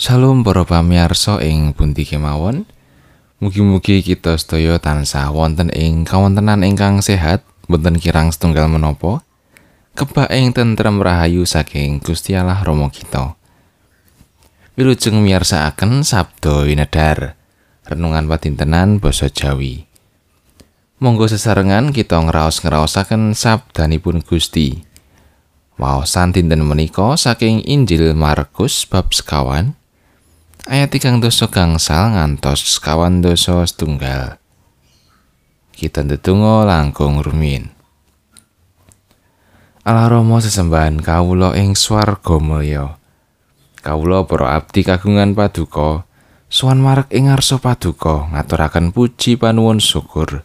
Shalom para pamirsa ing pundi kemawon. Mugi-mugi kita sedaya tansah wonten ing kawontenan ingkang sehat, boten kirang setunggal menapa. Kebak ing tentrem rahayu saking Gusti Allah Rama kita. Wilujeng miyarsakaken sabda winedar. Renungan patintenan basa Jawi. Monggo sesarengan kita ngraos-ngraosaken sabdanipun Gusti. Waosan dinten menika saking Injil Markus bab sekawan ayat tigang dosa gangsal ngantos sekawan dosa setunggal. Kita ndedonga langkung rumin. Allah Rama sesembahan kawula ing swarga mulya. Kawula para abdi kagungan paduka, suwan marek ing ngarsa paduka ngaturaken puji panuwun syukur.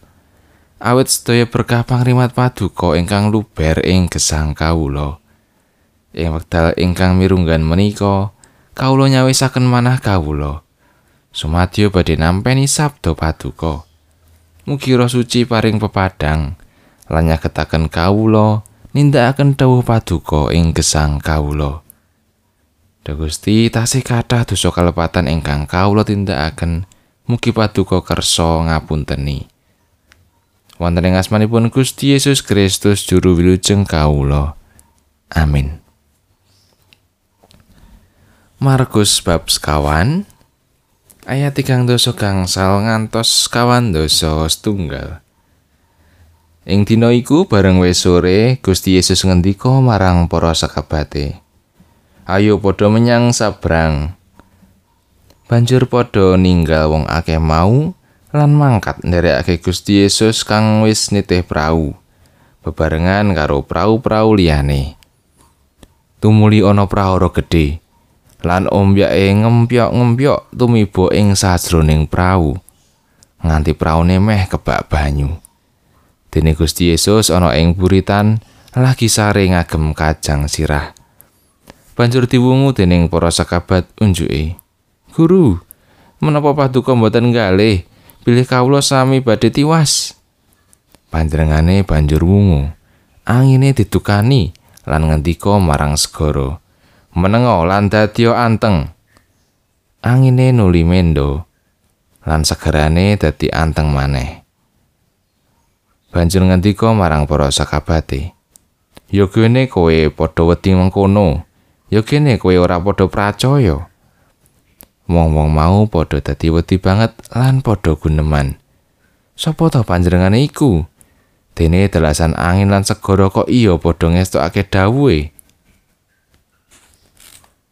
Awit sedaya berkah pangrimat paduka ingkang luber ing gesang kawula. Ing wekdal ingkang mirunggan menika, kawula nyawisaken manah kawula. Sumadyo badhe nampeni sabda paduka. Mugi roh suci paring pepadang lan nyagetaken kawula nindakaken dawuh paduka ing gesang kawula. Gusti tasih kathah dosa kalepatan ingkang kawula tindakaken mugi paduka kersa ngapunteni. Wonten ing asmanipun Gusti Yesus Kristus juru wilujeng kawula. Amin Markus bab sekawan ayat tigang dosa gangsal ngantos kawan dosa setunggal. Ing dina iku bareng wis sore Gusti Yesus ngendika marang para sakabate ayo padha menyang sabrang. Banjur padha ninggal wong akeh mau lan mangkat nderekake Gusti Yesus kang wis nitih prau bebarengan karo prau-prau liyane. Tumuli ana prahara gedhe lan ombyake ngempyok-ngempyok tumiba ing sajroning prau. Nganti praune meh kebak banyu. Dene Gusti Yesus ana ing buritan lagi sare ngagem kacang sirah. Banjur diwungu dening para sakabat unjuke guru menapa paduka mboten galih bilih kawula sami badhe tiwas. Panjenengane banjur wungu angine ditukani lan ngendika marang segara menengo lan dadya anteng. Angine nuli mendo lan segerane dadi anteng maneh. Banjur ngendika marang para sakabate, "Ya kene kowe padha wedi mengkono, ya kene kowe ora padha pracaya." Wong-wong mau padha dadi wedi banget lan padha guneman. Sopo to panjenengane iku? Dene delasan angin lan segara kok iya padha ngestokake dawuhe.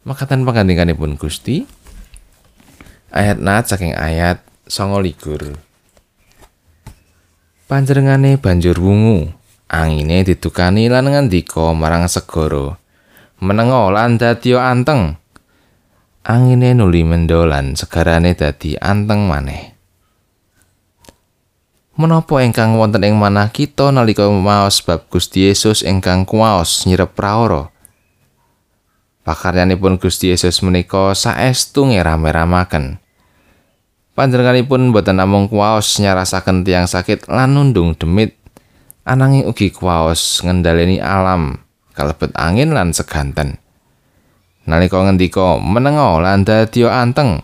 Makatan pun Gusti ayat nat saking ayat songo ligur Panjerengane banjur wungu angine ditukani lan ngandika marang segara menengo lan dadi anteng. Angine nuli mendolan segarane dadi anteng maneh. Menapa ingkang wonten ing manah kita nalika maos bab Gusti Yesus ingkang kuwaos nyirep prahara pakaryanipun Gusti Yesus menika saestu ngeram-eramaken. Panjenenganipun boten namung kuwaos nyarasaken tiang sakit lan nundung demit, ananging ugi kuwaos ngendhaleni alam, kalebet angin lan seganten. Nalika ngendika menengo lan dadi anteng,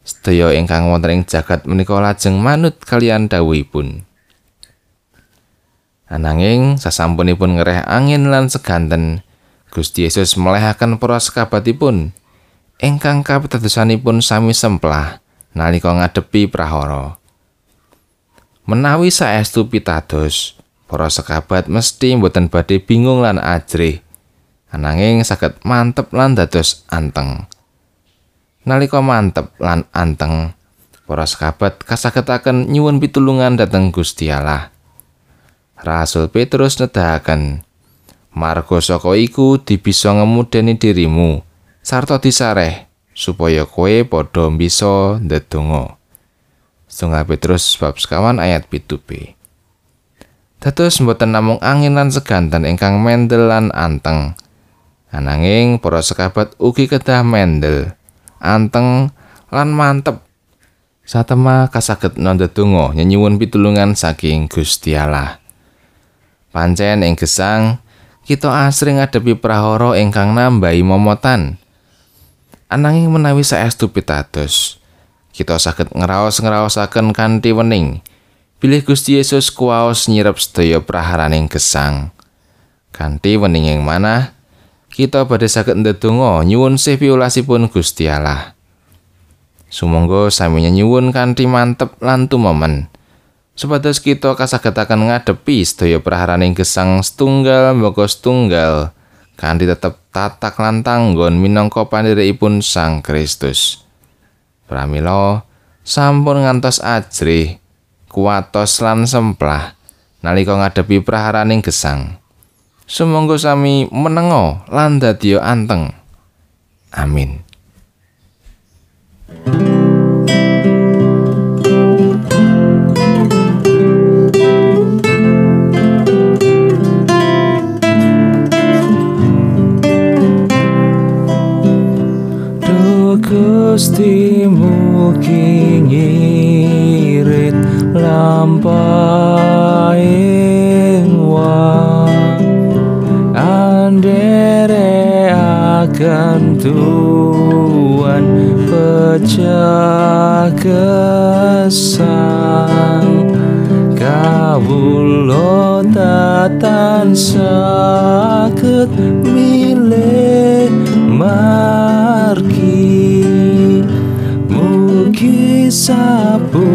sedaya ingkang wonten ing jagat menika lajeng manut kalian dawuhipun. Ananging sasampunipun ngereh angin lan seganten, Gusti Yesus melehaken para sekabatipun ingkang kapitadosanipun sami semplah nalika ngadepi prahara. Menawi saestu pitados, para sekabat mesti mboten badhe bingung lan ajrih. Ananging saged mantep lan dados anteng. Nalika mantep lan anteng, para sekabat kasagetaken nyuwun pitulungan dhateng Gusti Allah. Rasul Petrus nedahaken Margo saka iku dibisa ngemudeni dirimu sarta disareh supaya kowe padha bisa ndedonga. Setunggal Petrus bab sekawan ayat pitu B. Dados mboten namung angin lan seganten ingkang mendel lan anteng. Ananging para sekabat ugi kedah mendel, anteng lan mantep. Satema kasaget ndedonga nyenyuwun pitulungan saking Gusti Allah. Pancen ing gesang kita asring ngadepi prahara ingkang nambahi momotan. Ananging menawi saestu pitados, kita saged ngraos-ngraosaken kanthi wening. Bilih Gusti Yesus kuwaos nyirep sedaya praharaning gesang. Kanthi wening ing manah, kita badhe saged ndedonga nyuwun sih piulasipun Gusti Allah. Sumangga sami nyuwun kanthi mantep lan tumemen. Supados kita kasagetaken ngadepi sedaya praharaning gesang setunggal mboko setunggal kanthi tetep tatak lan tanggon minangka pandherekipun Sang Kristus. Pramila sampun ngantos ajrih kuatos lan semplah nalika ngadepi praharaning gesang. Sumangga sami menengo lan dadiya anteng. Amin. Gusti mugi ngirit lampahing wa andere akan tuan pecah kesang. Kawulo tatan sakit milih margi sapu